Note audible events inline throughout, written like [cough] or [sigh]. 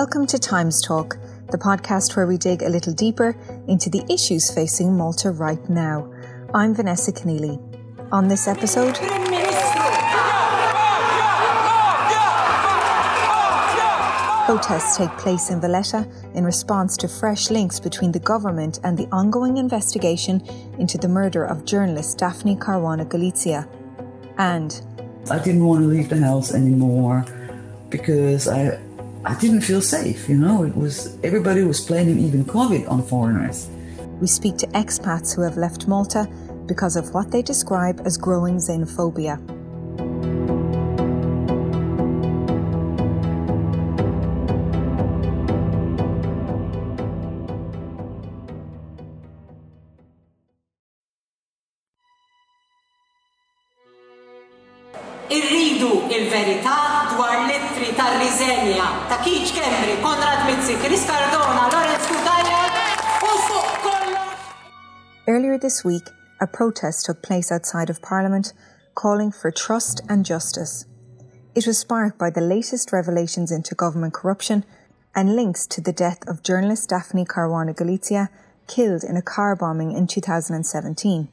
Welcome to Times Talk, the podcast where we dig a little deeper into the issues facing Malta right now. I'm Vanessa Keneally. On this episode, protests take place in Valletta in response to fresh links between the government and the ongoing investigation into the murder of journalist Daphne Caruana Galizia. And I didn't want to leave the house anymore because I I didn't feel safe, you know. It was everybody was blaming even COVID on foreigners. We speak to expats who have left Malta because of what they describe as growing xenophobia. This week, a protest took place outside of Parliament calling for trust and justice. It was sparked by the latest revelations into government corruption and links to the death of journalist Daphne Caruana Galizia, killed in a car bombing in 2017.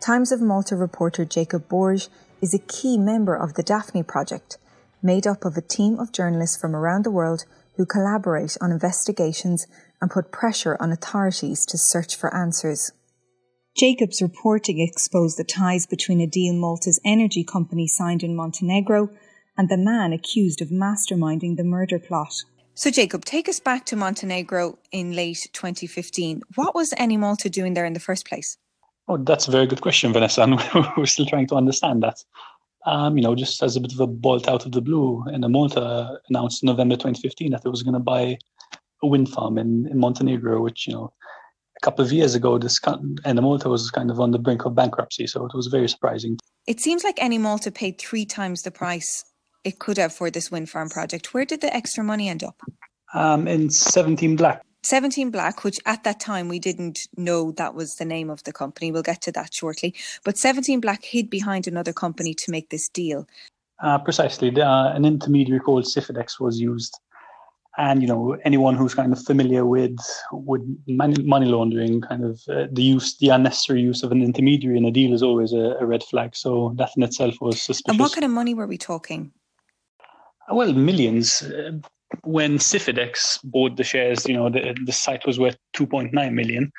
Times of Malta reporter Jacob Borg is a key member of the Daphne Project, made up of a team of journalists from around the world who collaborate on investigations and put pressure on authorities to search for answers. Jacob's reporting exposed the ties between a deal Malta's energy company signed in Montenegro and the man accused of masterminding the murder plot. So, Jacob, take us back to Montenegro in late 2015. What was Enemalta doing there in the first place? Oh, that's a very good question, Vanessa. And [laughs] we're still trying to understand that. Um, you know, just as a bit of a bolt out of the blue, Enemalta announced in November 2015 that it was going to buy a wind farm in, in Montenegro, which, you know, a couple of years ago, this Enemalta was kind of on the brink of bankruptcy. So it was very surprising. It seems like Enemalta paid three times the price it could have for this wind farm project. Where did the extra money end up? Um, in 17 Black. 17 Black, which at that time we didn't know that was the name of the company. We'll get to that shortly. But 17 Black hid behind another company to make this deal. Uh, precisely. Uh, an intermediary called Cifidex was used. And, you know, anyone who's kind of familiar with with money, money laundering, kind of uh, the use, the unnecessary use of an intermediary in a deal is always a, a red flag. So that in itself was suspicious. And what kind of money were we talking? Well, millions when Cifidex bought the shares, you know, the, the site was worth 2.9 million.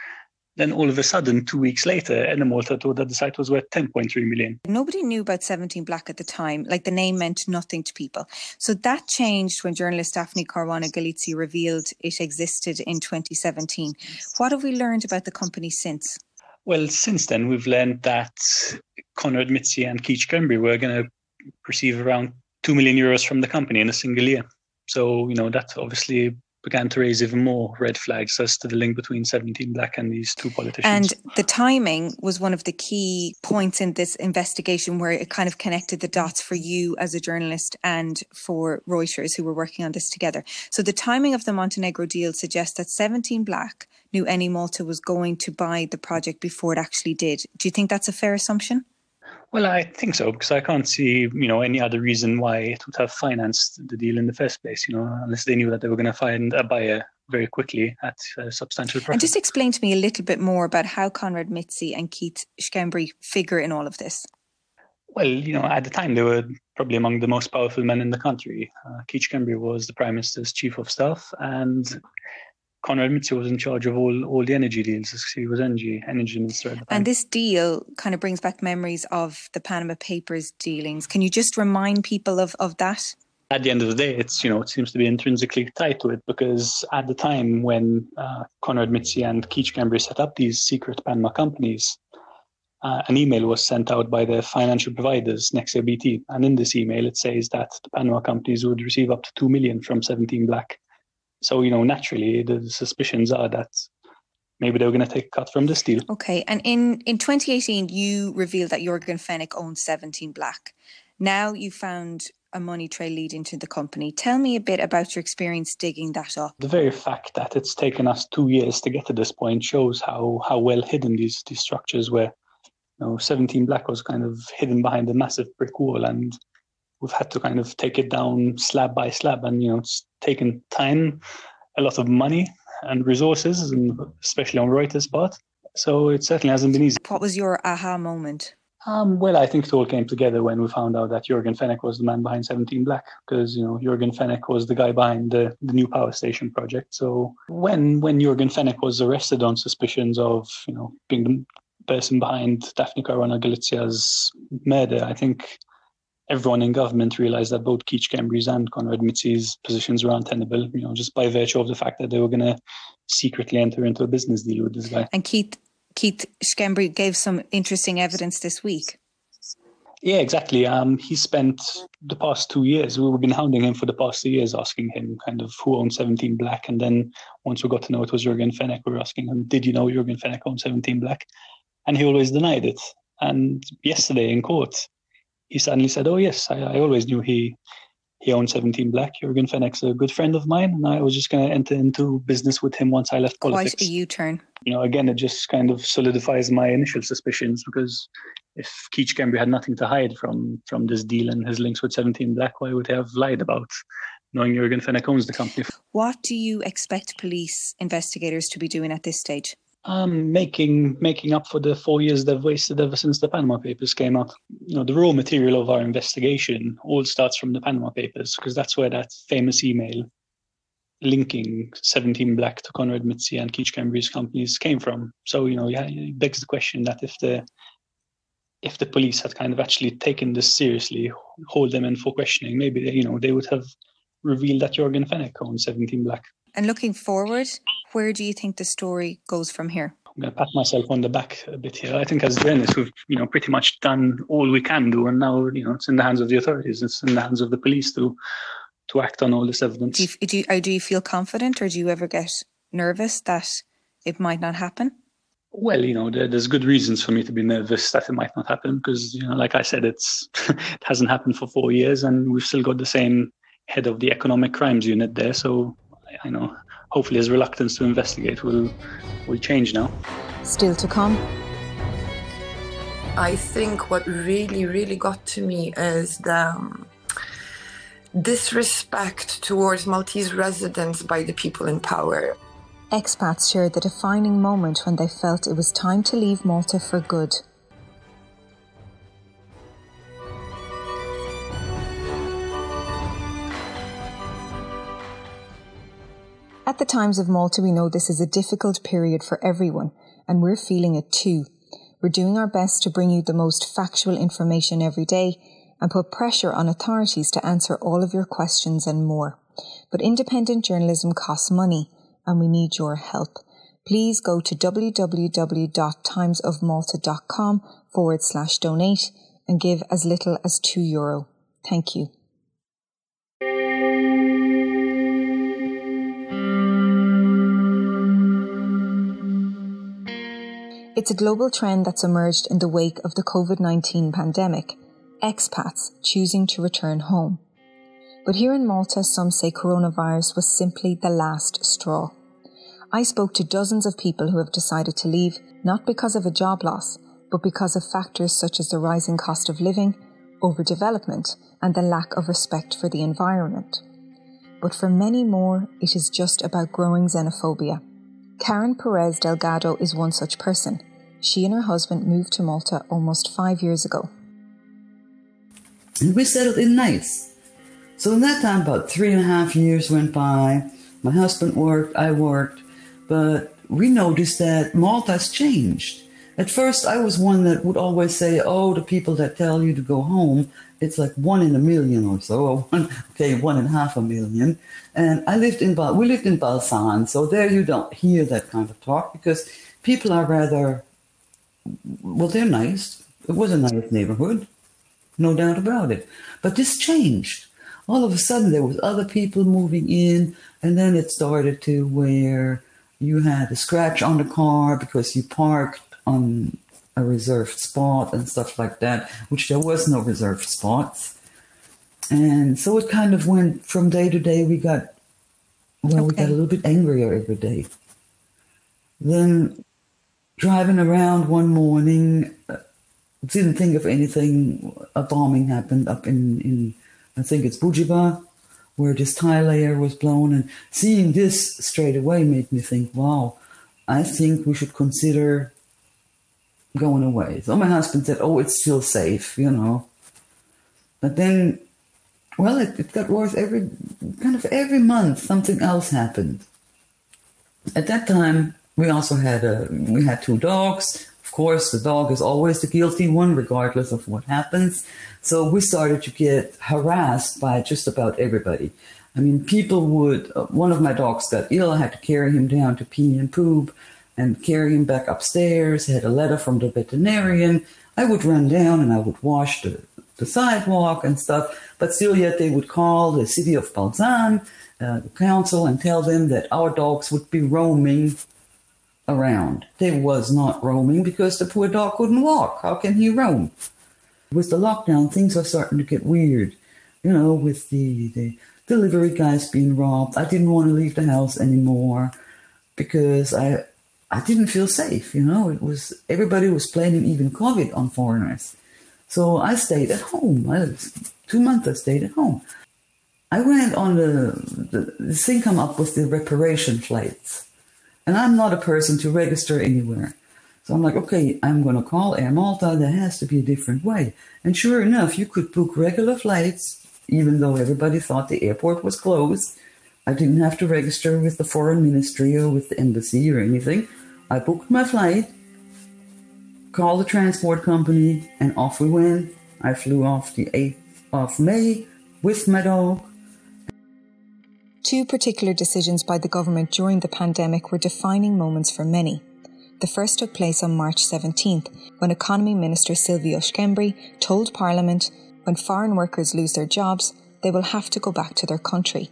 Then all of a sudden, two weeks later, Malta told that the site was worth 10.3 million. Nobody knew about 17 Black at the time. Like the name meant nothing to people. So that changed when journalist Daphne Caruana Galizia revealed it existed in 2017. What have we learned about the company since? Well, since then, we've learned that Konrad Mizzi and Keith Schembri were going to receive around 2 million euros from the company in a single year. So, you know, that obviously began to raise even more red flags as to the link between 17 Black and these two politicians. And the timing was one of the key points in this investigation where it kind of connected the dots for you as a journalist and for Reuters who were working on this together. So the timing of the Montenegro deal suggests that 17 Black knew Enemalta was going to buy the project before it actually did. Do you think that's a fair assumption? Well, I think so because I can't see, you know, any other reason why it would have financed the deal in the first place. You know, unless they knew that they were going to find a buyer very quickly at a substantial price. And just explain to me a little bit more about how Konrad Mizzi and Keith Schembri figure in all of this. Well, you know, at the time they were probably among the most powerful men in the country. Uh, Keith Schembri was the prime minister's chief of staff, and Konrad Mizzi was in charge of all, all the energy deals. He was energy energy minister. And this deal kind of brings back memories of the Panama Papers dealings. Can you just remind people of, of that? At the end of the day, it's you know it seems to be intrinsically tied to it because at the time when uh, Konrad Mizzi and Keith Schembri set up these secret Panama companies, uh, an email was sent out by the financial providers, Nexia BT, and in this email it says that the Panama companies would receive up to two million from 17 Black so, you know, naturally the suspicions are that maybe they were going to take a cut from this deal. Okay. And in, in 2018, you revealed that Yorgen Fenech owned 17 Black. Now you found a money trail leading to the company. Tell me a bit about your experience digging that up. The very fact that it's taken us two years to get to this point shows how, how well hidden these, these structures were. You know, 17 Black was kind of hidden behind a massive brick wall and we've had to kind of take it down slab by slab, and you know, it's taken time, a lot of money, and resources, and especially on Reuters' part. So it certainly hasn't been easy. What was your aha moment? Um, well, I think it all came together when we found out that Yorgen Fenech was the man behind 17 Black, because you know Yorgen Fenech was the guy behind the, the new power station project. So when when Yorgen Fenech was arrested on suspicions of you know being the person behind Daphne Caruana Galizia's murder, I think everyone in government realized that both Keith Schembri's and Konrad Mizzi's positions were untenable. You know, just by virtue of the fact that they were going to secretly enter into a business deal with this guy. And Keith Keith Schembry gave some interesting evidence this week. Yeah, exactly. Um, he spent the past two years, we've been hounding him for the past two years, asking him kind of who owned 17 Black. And then once we got to know it was Yorgen Fenech, we were asking him, did you know Yorgen Fenech owned 17 Black? And he always denied it. And yesterday in court, he suddenly said, oh, yes, I, I always knew he he owned 17 Black. Yorgen Fenech's a good friend of mine, and I was just going to enter into business with him once I left politics. Quite a U turn. You know, again, it just kind of solidifies my initial suspicions because if Keith Schembri had nothing to hide from from this deal and his links with 17 Black, why would he have lied about knowing Yorgen Fenech owns the company? What do you expect police investigators to be doing at this stage? Um, making making up for the four years they've wasted ever since the Panama Papers came out. You know, the raw material of our investigation all starts from the Panama Papers because that's where that famous email linking 17 Black to Konrad Mizzi and Keith Schembri's companies came from. So you know, yeah, it begs the question that if the if the police had kind of actually taken this seriously, hold them in for questioning, maybe they, you know they would have revealed that Yorgen Fenech owned 17 Black. And looking forward, where do you think the story goes from here? I'm going to pat myself on the back a bit here. I think as journalists, we've you know pretty much done all we can do, and now you know it's in the hands of the authorities. It's in the hands of the police to to act on all this evidence. Do you, do you, oh, do you feel confident, or do you ever get nervous that it might not happen? Well, you know, there, there's good reasons for me to be nervous that it might not happen because, you know, like I said, it's [laughs] it hasn't happened for four years, and we've still got the same head of the economic crimes unit there. So I know hopefully his reluctance to investigate will will change now. Still to come. I think what really, really got to me is the um, disrespect towards Maltese residents by the people in power. Expats shared the defining moment when they felt it was time to leave Malta for good. At the Times of Malta, we know this is a difficult period for everyone, and we're feeling it too. We're doing our best to bring you the most factual information every day and put pressure on authorities to answer all of your questions and more. But independent journalism costs money, and we need your help. Please go to www.timesofmalta.com forward slash donate and give as little as €2. Euro. Thank you. It's a global trend that's emerged in the wake of the COVID 19 pandemic expats choosing to return home. But here in Malta, some say coronavirus was simply the last straw. I spoke to dozens of people who have decided to leave, not because of a job loss, but because of factors such as the rising cost of living, overdevelopment, and the lack of respect for the environment. But for many more, it is just about growing xenophobia. Karen Perez Delgado is one such person. She and her husband moved to Malta almost five years ago. And we settled in nice. So in that time, about three and a half years went by. My husband worked, I worked, but we noticed that Malta has changed. At first, I was one that would always say, "Oh, the people that tell you to go home, it's like one in a million or so, [laughs] or one, okay, one and a half a million." And I lived in we lived in Balzan, so there you don't hear that kind of talk because people are rather well, they're nice. It was a nice neighborhood, no doubt about it. But this changed. All of a sudden, there was other people moving in, and then it started to where you had a scratch on the car because you parked on a reserved spot and stuff like that, which there was no reserved spots. And so it kind of went from day to day. We got, well, okay. we got a little bit angrier every day. Then driving around one morning, uh, didn't think of anything. A bombing happened up in, in I think it's Bugibba, where this tile layer was blown. And seeing this straight away made me think, wow, I think we should consider going away. So my husband said, oh, it's still safe, you know. But then, well, it, it got worse every kind of every month. Something else happened. At that time, we also had a we had two dogs. Of course, the dog is always the guilty one, regardless of what happens. So we started to get harassed by just about everybody. I mean, people would. Uh, one of my dogs got ill. I had to carry him down to pee and poop, and carry him back upstairs. Had a letter from the veterinarian. I would run down and I would wash the, the sidewalk and stuff. But still, yet they would call the city of Balzan, uh, the council, and tell them that our dogs would be roaming around. They was not roaming because the poor dog couldn't walk. How can he roam? With the lockdown, things are starting to get weird. You know, with the, the delivery guys being robbed. I didn't want to leave the house anymore because I I didn't feel safe. You know, it was everybody was blaming even COVID on foreigners. So I stayed at home. I two months I stayed at home. I went on the, the, the thing come up with the reparation flights. And I'm not a person to register anywhere. So I'm like, okay, I'm going to call Air Malta. There has to be a different way. And sure enough, you could book regular flights, even though everybody thought the airport was closed. I didn't have to register with the foreign ministry or with the embassy or anything. I booked my flight, called the transport company, and off we went. I flew off the 8th of May with my dog Two particular decisions by the government during the pandemic were defining moments for many. The first took place on March 17th, when Economy Minister Silvio Schembri told Parliament when foreign workers lose their jobs, they will have to go back to their country.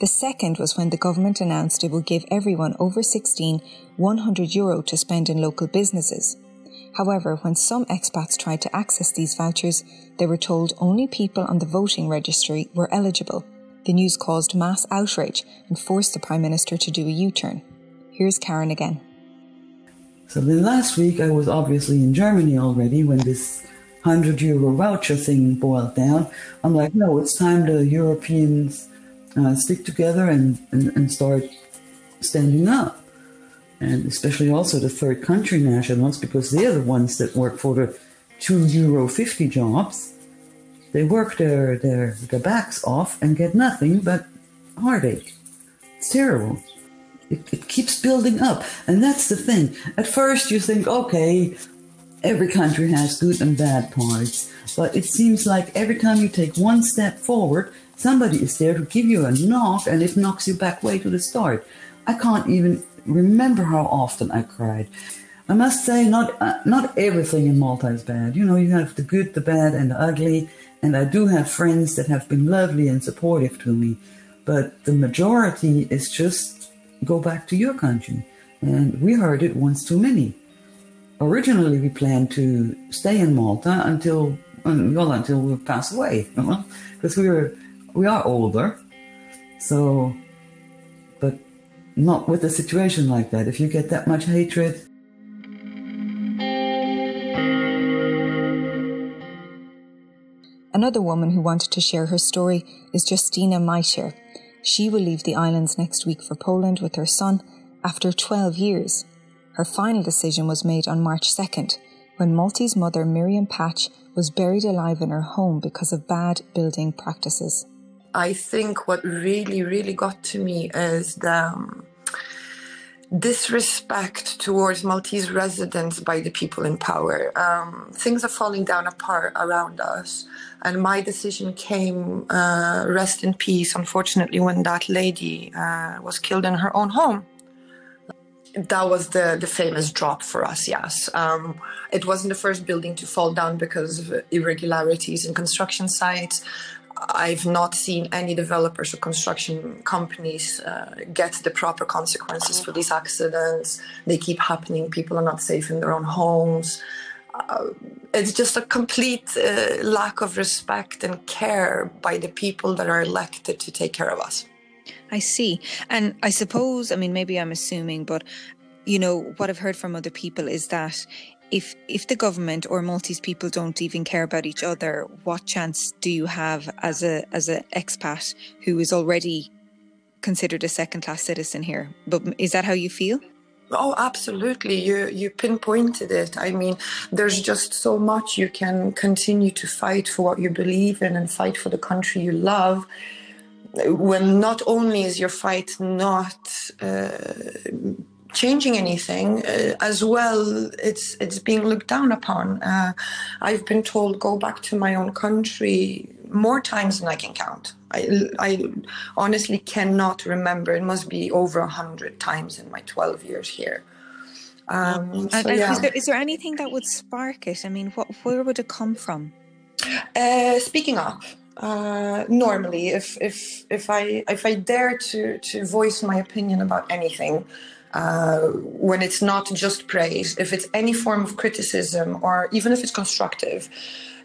The second was when the government announced it will give everyone over 16 100 euro to spend in local businesses. However, when some expats tried to access these vouchers, they were told only people on the voting registry were eligible. The news caused mass outrage and forced the Prime Minister to do a U turn. Here's Karen again. So then last week I was obviously in Germany already when this 100 euro voucher thing boiled down. I'm like, no, it's time the Europeans uh, stick together and, and, and start standing up. And especially also the third country nationals because they're the ones that work for the 2 euro 50 jobs they work their, their, their backs off and get nothing but heartache. It's terrible. It, it keeps building up. And that's the thing. At first, you think, okay, every country has good and bad parts. But it seems like every time you take one step forward, somebody is there to give you a knock and it knocks you back way to the start. I can't even remember how often I cried. I must say, not uh, not everything in Malta is bad. You know, you have the good, the bad, and the ugly. And I do have friends that have been lovely and supportive to me, but the majority is just go back to your country. And we heard it once too many. Originally, we planned to stay in Malta until um, well until we pass away, [laughs] because we were we are older. So, but not with a situation like that. If you get that much hatred, Another woman who wanted to share her story is Justina Maischer. She will leave the islands next week for Poland with her son after 12 years. Her final decision was made on March 2nd, when Maltese mother Miriam Pace was buried alive in her home because of bad building practices. I think what really, really got to me is the um, disrespect towards Maltese residents by the people in power. Um, things are falling down apart around us. And my decision came, uh, rest in peace, unfortunately, when that lady uh, was killed in her own home. That was the, the famous drop for us, yes. Um, it wasn't the first building to fall down because of irregularities in construction sites. I've not seen any developers or construction companies uh, get the proper consequences for these accidents. They keep happening. People are not safe in their own homes. Uh, it's just a complete uh, lack of respect and care by the people that are elected to take care of us. I see. And I suppose, I mean, maybe I'm assuming, but you know, what I've heard from other people is that if if the government or Maltese people don't even care about each other, what chance do you have as a as an expat who is already considered a second class citizen here? But is that how you feel? Oh, absolutely. You you pinpointed it. I mean, there's just so much you can continue to fight for what you believe in and fight for the country you love. When not only is your fight not uh, changing anything, uh, as well, it's it's being looked down upon. Uh, I've been told go back to my own country more times than I can count. I, I honestly cannot remember. It must be over a hundred times in my 12 years here. Um, so, yeah. is, there, is, there anything that would spark it? I mean, what, where would it come from? Uh, speaking up. Uh, normally, if if if I if I dare to to voice my opinion about anything, uh, when it's not just praise, if it's any form of criticism or even if it's constructive,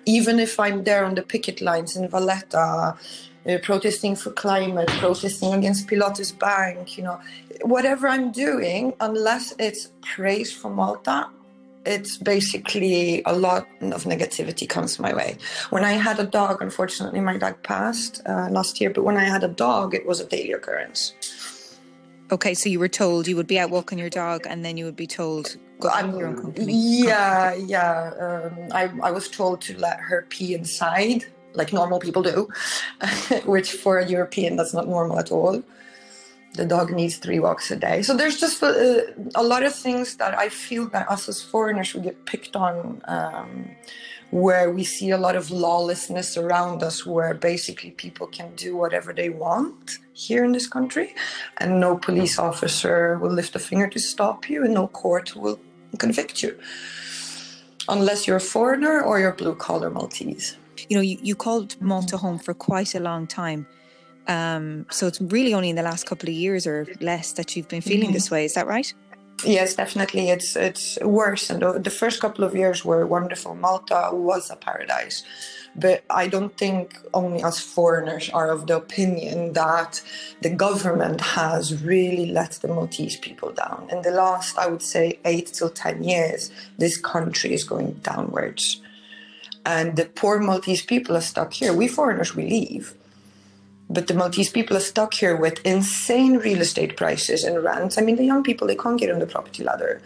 even if I'm there on the picket lines in Valletta, uh, protesting for climate, protesting against Pilatus Bank, you know, whatever I'm doing, unless it's praise for Malta, it's basically a lot of negativity comes my way. When I had a dog, unfortunately, my dog passed uh, last year, but when I had a dog, it was a daily occurrence. Okay, so you were told you would be out walking your dog, and then you would be told go I'm, your own company. Yeah, yeah. Um, I I was told to let her pee inside, like normal people do, [laughs] which for a European that's not normal at all. The dog needs three walks a day. So there's just a, a lot of things that I feel that us as foreigners we get picked on. Um, where we see a lot of lawlessness around us, where basically people can do whatever they want here in this country, and no police officer will lift a finger to stop you, and no court will convict you, unless you're a foreigner or you're blue collar Maltese. You know, you, you called Malta home for quite a long time. Um, so it's really only in the last couple of years or less that you've been feeling mm-hmm. this way. Is that right? Yes, definitely. It's it's worse, and the, first couple of years were wonderful. Malta was a paradise, but I don't think only us foreigners are of the opinion that the government has really let the Maltese people down. In the last, I would say, eight till ten years, this country is going downwards, and the poor Maltese people are stuck here. We foreigners, we leave but the Maltese people are stuck here with insane real estate prices and rents. I mean, the young people, they can't get on the property ladder.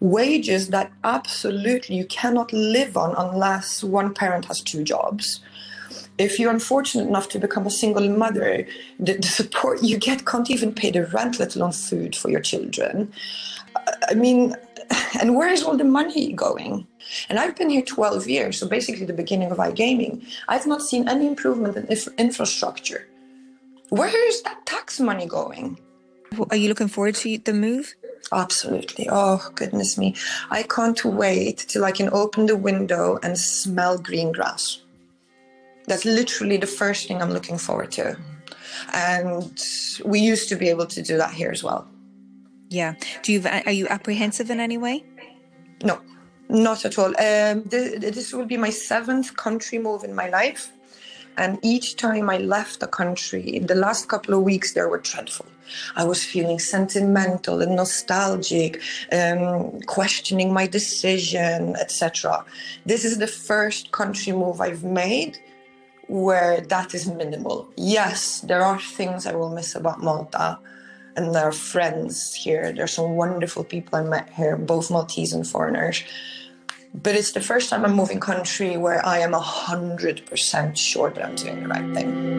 Wages that absolutely you cannot live on unless one parent has two jobs. If you're unfortunate enough to become a single mother, the, the support you get can't even pay the rent, let alone food for your children. I mean, and where is all the money going? And I've been here 12 years, so basically the beginning of iGaming. I've not seen any improvement in inf- infrastructure. Where is that tax money going? Are you looking forward to the move? Absolutely. Oh, goodness me. I can't wait till I can open the window and smell green grass. That's literally the first thing I'm looking forward to. And we used to be able to do that here as well. Yeah. Do you are you apprehensive in any way? No, not at all. Um, this will be my seventh country move in my life. And each time I left the country, in the last couple of weeks there were dreadful. I was feeling sentimental and nostalgic, um, questioning my decision, etc. This is the first country move I've made where that is minimal. Yes, there are things I will miss about Malta, and there are friends here. There's some wonderful people I met here, both Maltese and foreigners. But it's the first time I'm moving country where I am 100% sure that I'm doing the right thing.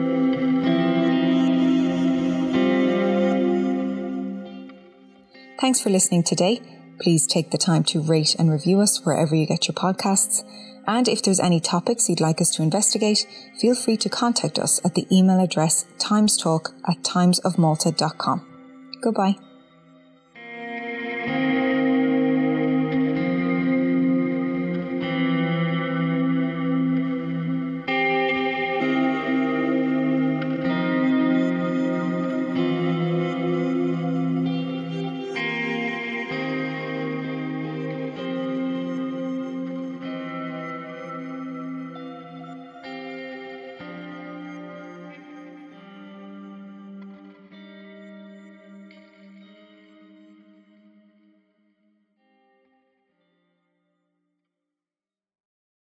Thanks for listening today. Please take the time to rate and review us wherever you get your podcasts. And if there's any topics you'd like us to investigate, feel free to contact us at the email address timestalk at timesofmalta.com. Goodbye.